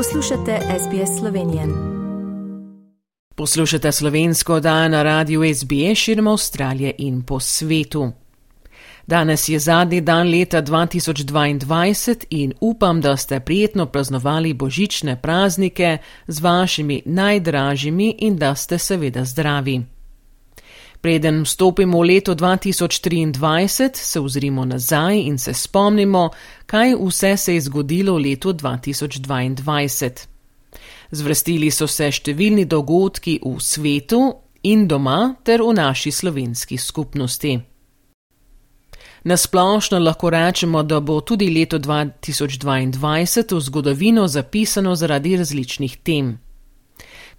Poslušate SBS Slovenijo. Poslušate slovensko dan na radiju SBS širom Avstralije in po svetu. Danes je zadnji dan leta 2022 in upam, da ste prijetno praznovali božične praznike z vašimi najdražjimi in da ste seveda zdravi. Preden vstopimo v leto 2023, se ozrimo nazaj in se spomnimo, kaj vse se je zgodilo v letu 2022. Zvrstili so se številni dogodki v svetu in doma ter v naši slovenski skupnosti. Nasplošno lahko rečemo, da bo tudi leto 2022 v zgodovino zapisano zaradi različnih tem.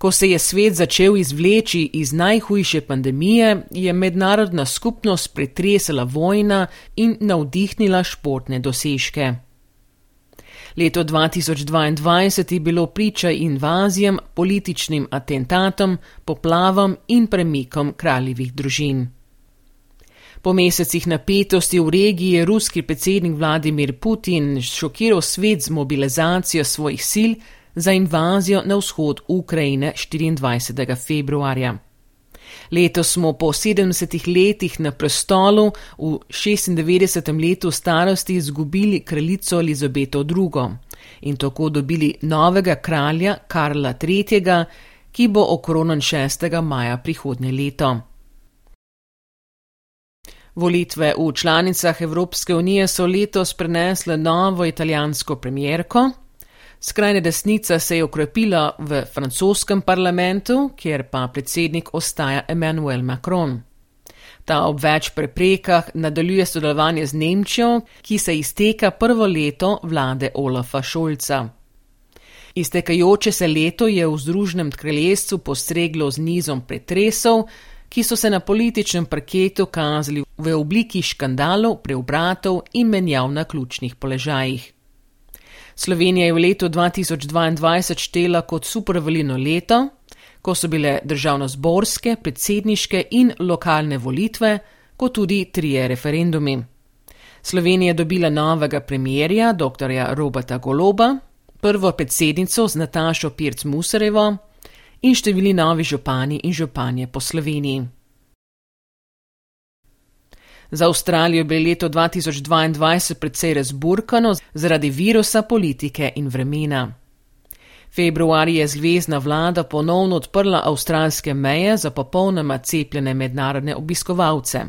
Ko se je svet začel izvleči iz najhujše pandemije, je mednarodna skupnost pretresala vojna in navdihnila športne dosežke. Leto 2022 je bilo priča invazijam, političnim atentatom, poplavam in premikom kraljevih družin. Po mesecih napetosti v regiji je ruski predsednik Vladimir Putin šokiral svet z mobilizacijo svojih sil, za invazijo na vzhod Ukrajine 24. februarja. Letos smo po 70 letih na prestolu v 96. letu starosti izgubili kraljico Elizabeto II. in tako dobili novega kralja Karla III., ki bo okronan 6. maja prihodnje leto. Volitve v članicah Evropske unije so letos prenesle novo italijansko premjerko, Skrajna desnica se je okrepila v francoskem parlamentu, kjer pa predsednik ostaja Emmanuel Macron. Ta ob več preprekah nadaljuje sodelovanje z Nemčijo, ki se izteka prvo leto vlade Olafa Šolca. Iztekajoče se leto je v Združenem kraljestvu postreglo z nizom pretresov, ki so se na političnem parketu kazali v obliki škandalov, preobratov in menjav na ključnih položajih. Slovenija je v letu 2022 štela kot supervelino leto, ko so bile državno-zborske, predsedniške in lokalne volitve, kot tudi trije referendumi. Slovenija je dobila novega premjerja, dr. Roberta Goloba, prvo predsednico z Natašo Pirc Musarevo in številni novi župani in županje po Sloveniji. Za Avstralijo je bilo leto 2022 precej razburkano zaradi virusa, politike in vremena. Februarja je zvezdna vlada ponovno odprla avstralske meje za popolnoma cepljene mednarodne obiskovalce.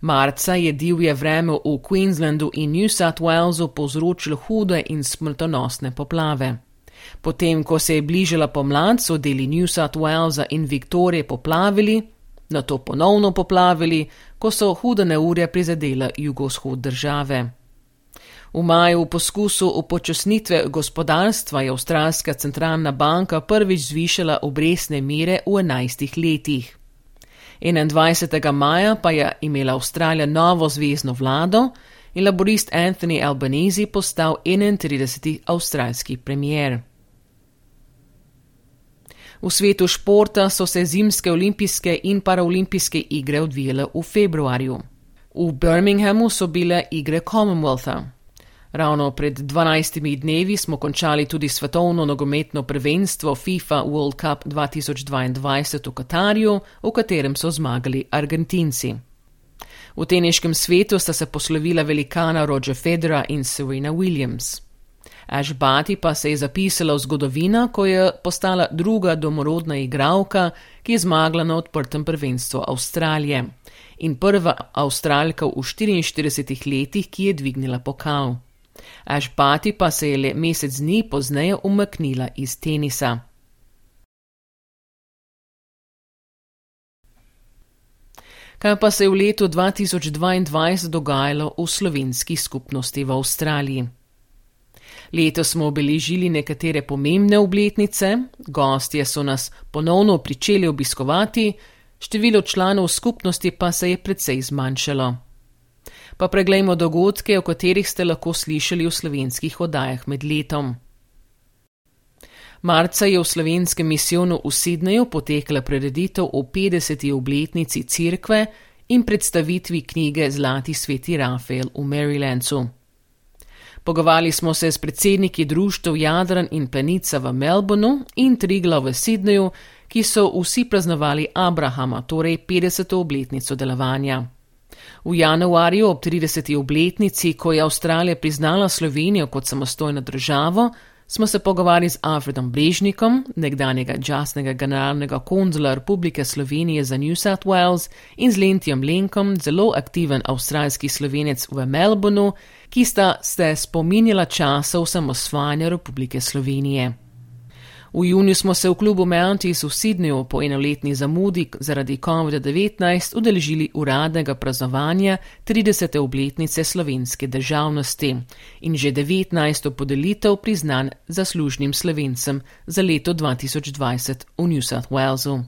Marca je divje vreme v Queenslandu in New South Walesu povzročilo hude in smrtonosne poplave. Potem, ko se je bližala pomlad, so deli New South Walesa in Viktorije poplavili, na to ponovno poplavili, ko so hude neurja prizadela jugovzhod države. V maju v poskusu upočasnitve gospodarstva je Avstralska centralna banka prvič zvišala obresne mere v enajstih letih. 21. maja pa je imela Avstralija novo zvezdno vlado in laborist Anthony Albanese postal 31. avstralski premier. V svetu športa so se zimske olimpijske in paraolimpijske igre odvijale v februarju. V Birminghamu so bile igre Commonwealtha. Ravno pred 12 dnevi smo končali tudi svetovno nogometno prvenstvo FIFA World Cup 2022 v Katarju, v katerem so zmagali Argentinci. V teniškem svetu sta se poslovila velikana Roger Federa in Serena Williams. Ashbati pa se je zapisala v zgodovino, ko je postala druga domorodna igralka, ki je zmagala na odprtem prvenstvu Avstralije in prva avstralka v 44 letih, ki je dvignila pokal. Ashbati pa se je le mesec dni pozneje umaknila iz tenisa. Kaj pa se je v letu 2022 dogajalo v slovenski skupnosti v Avstraliji? Letos smo obeležili nekatere pomembne obletnice, gostje so nas ponovno pričeli obiskovati, število članov skupnosti pa se je precej zmanjšalo. Pa preglejmo dogodke, o katerih ste lahko slišali v slovenskih oddajah med letom. Marca je v slovenskem misijonu v Sidneju potekla prededitev o 50. obletnici cerkve in predstavitvi knjige Zlati sveti Rafael v Marylandu. Pogovarjali smo se s predsedniki društv Jadran in Penica v Melbournu in Trigla v Sydneyju, ki so vsi praznovali Abrahama, torej 50. obletnico delovanja. V januarju ob 30. obletnici, ko je Avstralija priznala Slovenijo kot samostojno državo, smo se pogovarjali z Alfredom Brežnikom, nekdanjega časnega generalnega konzula Republike Slovenije za New South Wales, in z Lentijem Lenkom, zelo aktiven avstralski slovenec v Melbournu, ki sta se spominjala časov samosvanja Republike Slovenije. V juniju smo se v klubu Mounties v Sydneyju po enoletni zamudi zaradi COVID-19 udeležili uradnega praznovanja 30. obletnice slovenske državnosti in že 19. podelitev priznan zaslužnim slovencem za leto 2020 v New South Walesu.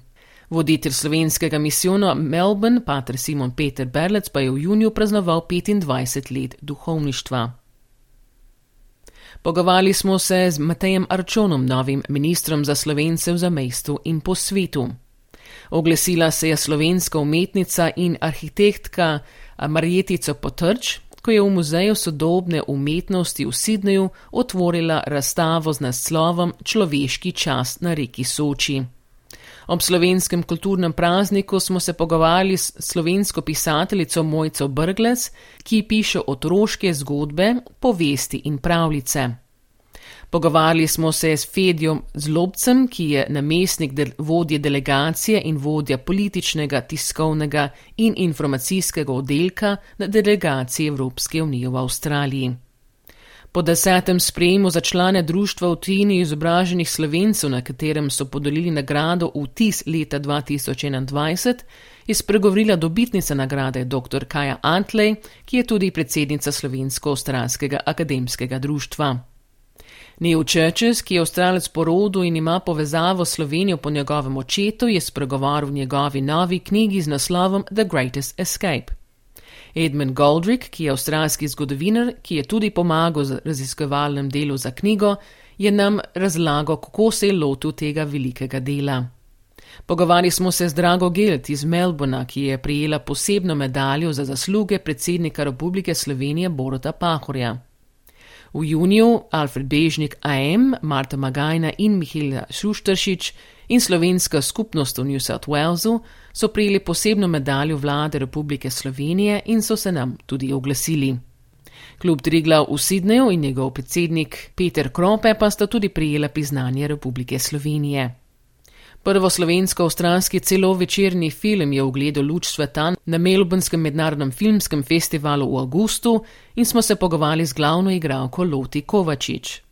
Voditelj slovenskega misijona Melbourne, pater Simon Peter Berlec, pa je v juniju praznoval 25 let duhovništva. Pogovarjali smo se z Matejem Arčonom, novim ministrom za slovence v zamestju in po svetu. Oglesila se je slovenska umetnica in arhitektka Marjetica Potrč, ko je v Muzeju sodobne umetnosti v Sidneju otvorila razstavo z naslovom Človeški čas na reki Soči. Ob slovenskem kulturnem prazniku smo se pogovarjali s slovensko pisateljico Mojco Brglec, ki piše otroške zgodbe, povesti in pravljice. Pogovarjali smo se s Fedjom Zlobcem, ki je namestnik del vodje delegacije in vodja političnega, tiskovnega in informacijskega oddelka na delegaciji Evropske unije v Avstraliji. Po desetem sprejemu za člane društva v tujini izobraženih slovencev, na katerem so podelili nagrado vtis leta 2021, je spregovorila dobitnica nagrade dr. Kaja Antlej, ki je tudi predsednica Slovensko-Australskega akademskega društva. Neil Churches, ki je avstralec po rodu in ima povezavo s Slovenijo po njegovem očetu, je spregovoril v njegovi novi knjigi z naslovom The Greatest Escape. Edmund Goldrick, ki je avstralski zgodovinar, ki je tudi pomagal z raziskovalnem delu za knjigo, je nam razlagal, kako se je lotil tega velikega dela. Pogovarjali smo se z Drago Gelt iz Melbourna, ki je prijela posebno medaljo za zasluge predsednika Republike Slovenije Borota Pahorja. V juniju Alfred Bežnik AM, Marta Magajna in Mihila Šuštršič in slovenska skupnost v New South Walesu so prijeli posebno medaljo vlade Republike Slovenije in so se nam tudi oglasili. Klub Triglav v Sidneju in njegov predsednik Peter Krope pa sta tudi prijela priznanje Republike Slovenije. Prvo slovensko-avstralski celovečerni film je ugledal luč sveta na Melbournskem mednarodnem filmskem festivalu v avgustu in smo se pogovarjali z glavno igralko Loti Kovačič.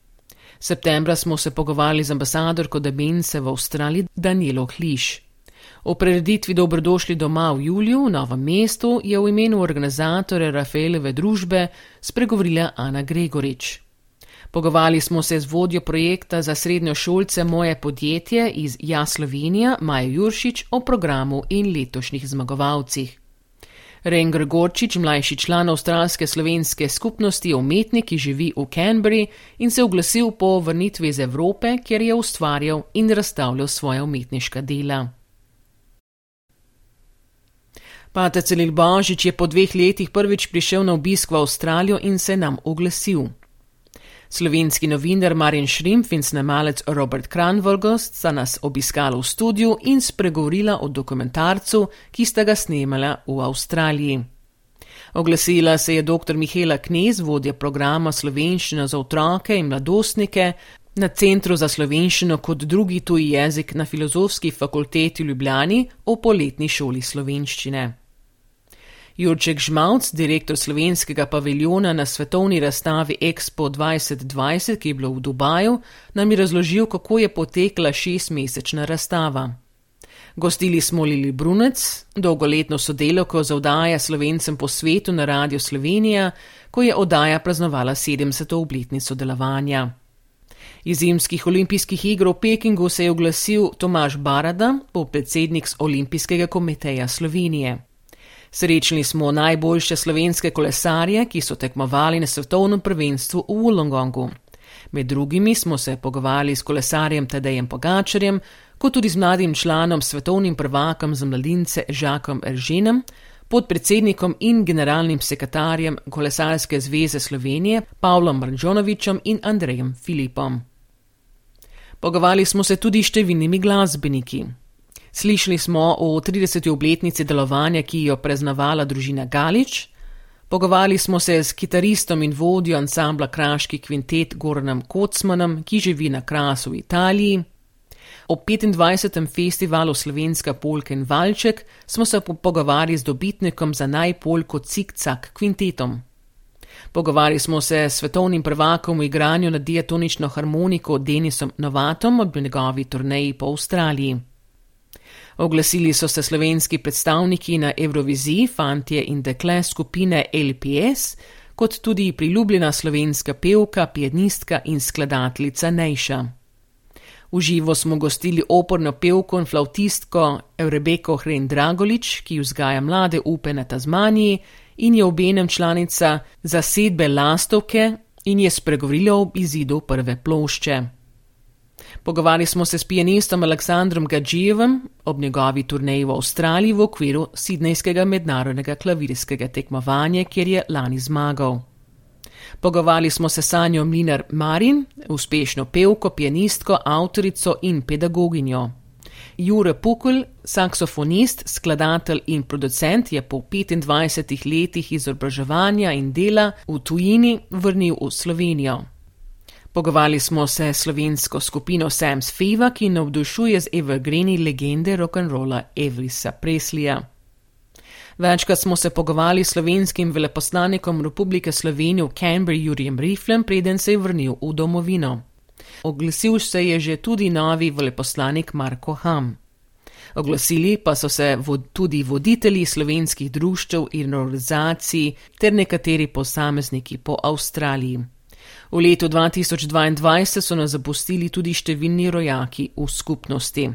Septembra smo se pogovarjali z ambasadorko Debence v Avstraliji Danielo Hliš. O prireditvi Dobrodošli doma v juliju v novem mestu je v imenu organizatorja Rafaeleve družbe spregovorila Ana Gregorič. Pogovarjali smo se z vodjo projekta za srednjo šolce Moje podjetje iz Ja Slovenija, Maja Juršič, o programu in letošnjih zmagovalcih. Ren Gregorčič, mlajši član avstralske slovenske skupnosti, je umetnik, ki živi v Canberri in se oglasil po vrnitvi iz Evrope, kjer je ustvarjal in razstavljal svoje umetniška dela. Pater Celil Božič je po dveh letih prvič prišel na obisk v Avstralijo in se nam oglasil. Slovenski novinar Marjan Šrimf in snemalec Robert Kranvolgost sta nas obiskala v studiu in spregovorila o dokumentarcu, ki sta ga snemala v Avstraliji. Oglasila se je dr. Mihela Knez, vodja programa Slovenščina za otroke in mladostnike na Centru za slovenščino kot drugi tuji jezik na Filozofski fakulteti v Ljubljani v poletni šoli slovenščine. Jurček Žmavc, direktor slovenskega paviljona na svetovni razstavi Expo 2020, ki je bilo v Dubaju, nam je razložil, kako je potekla šestmesečna razstava. Gostili smo Lili Brunec, dolgoletno sodelovko za oddaja slovencem po svetu na Radio Slovenija, ko je oddaja praznovala 70. obletnico delovanja. Iz zimskih olimpijskih iger v Pekingu se je oglasil Tomaš Barada, podpredsednik Olimpijskega komiteja Slovenije. Srečni smo najboljše slovenske kolesarje, ki so tekmovali na svetovnem prvenstvu v Wollongongu. Med drugimi smo se pogovarjali s kolesarjem Tadejem Pogačarjem, kot tudi z mladim članom svetovnim prvakom za mladince Žakom Eržinem, podpredsednikom in generalnim sekretarjem Kolesarske zveze Slovenije Pavlom Brnžonovičem in Andrejem Filipom. Pogovarjali smo se tudi s številnimi glasbeniki. Slišali smo o 30. obletnici delovanja, ki jo preznavala družina Galič. Pogovarjali smo se s kitaristom in vodjo ansambla Kraški kvintet Gornem Kocmanom, ki živi na Krasu v Italiji. O 25. festivalu Slovenska polka in valček smo se pogovarjali z dobitnikom za najpolko Cikcak kvintetom. Pogovarjali smo se s svetovnim prvakom v igranju na diatonično harmoniko Denisom Novatom ob njegovi turneji po Avstraliji. Oglasili so se slovenski predstavniki na Euroviziji, fantje in dekle skupine LPS, kot tudi priljubljena slovenska pevka, pianistka in skladateljica Nejša. V živo smo gostili oporno pevko in flautistko Rebeko Hren Dragolič, ki vzgaja mlade upe na Tasmaniji in je obenem članica zasedbe Lastovke in je spregovorila o izidu prve plošče. Pogovarjali smo se s pianistom Aleksandrom Gadžijevem ob njegovi turneji v Avstraliji v okviru Sidnejskega mednarodnega klavirskega tekmovanja, kjer je lani zmagal. Pogovarjali smo se s Sanjo Mlinar Marin, uspešno pevko, pianistko, avtorico in pedagoginjo. Jure Pukl, saksofonist, skladatelj in producent, je po 25 letih izobraževanja in dela v tujini vrnil v Slovenijo. Pogovarjali smo se s slovensko skupino Sam's Fever, ki navdušuje z evergreeni legende rock'n'rolla Elvisa Preslija. Večkrat smo se pogovarjali s slovenskim veleposlanikom Republike Slovenije v Canberri Jurijem Riflem, preden se je vrnil v domovino. Oglasil se je že tudi novi veleposlanik Marko Ham. Oglasili pa so se vod, tudi voditelji slovenskih društev in organizacij ter nekateri posamezniki po Avstraliji. V letu 2022 so nas zapustili tudi številni rojaki v skupnosti.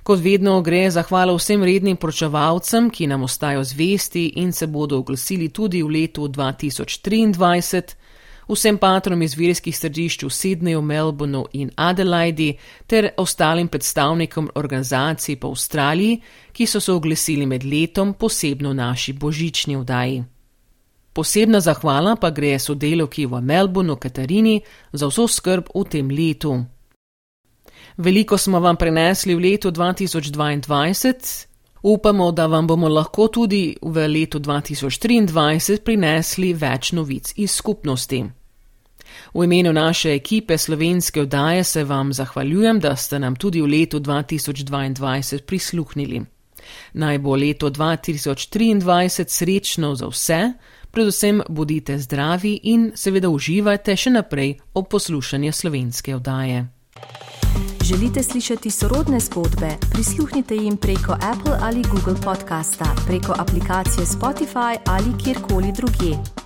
Kot vedno gre zahvala vsem rednim poročevalcem, ki nam ostajajo zvesti in se bodo oglasili tudi v letu 2023, vsem patrom iz verskih središč v Sydneyju, Melbourneu in Adelaidi ter ostalim predstavnikom organizacij po Avstraliji, ki so se oglasili med letom, posebno naši božični vdaji. Posebna zahvala pa gre sodelovki v Melbourneu Katarini za vso skrb v tem letu. Veliko smo vam prenesli v letu 2022, upamo, da vam bomo lahko tudi v letu 2023 prinesli več novic iz skupnosti. V imenu naše ekipe slovenske oddaje se vam zahvaljujem, da ste nam tudi v letu 2022 prisluhnili. Naj bo leto 2023 srečno za vse, predvsem bodite zdravi in seveda uživajte še naprej ob poslušanju slovenske oddaje. Želite slišati sorodne zgodbe? Prisluhnite jim preko Apple ali Google podcasta, preko aplikacije Spotify ali kjerkoli drugje.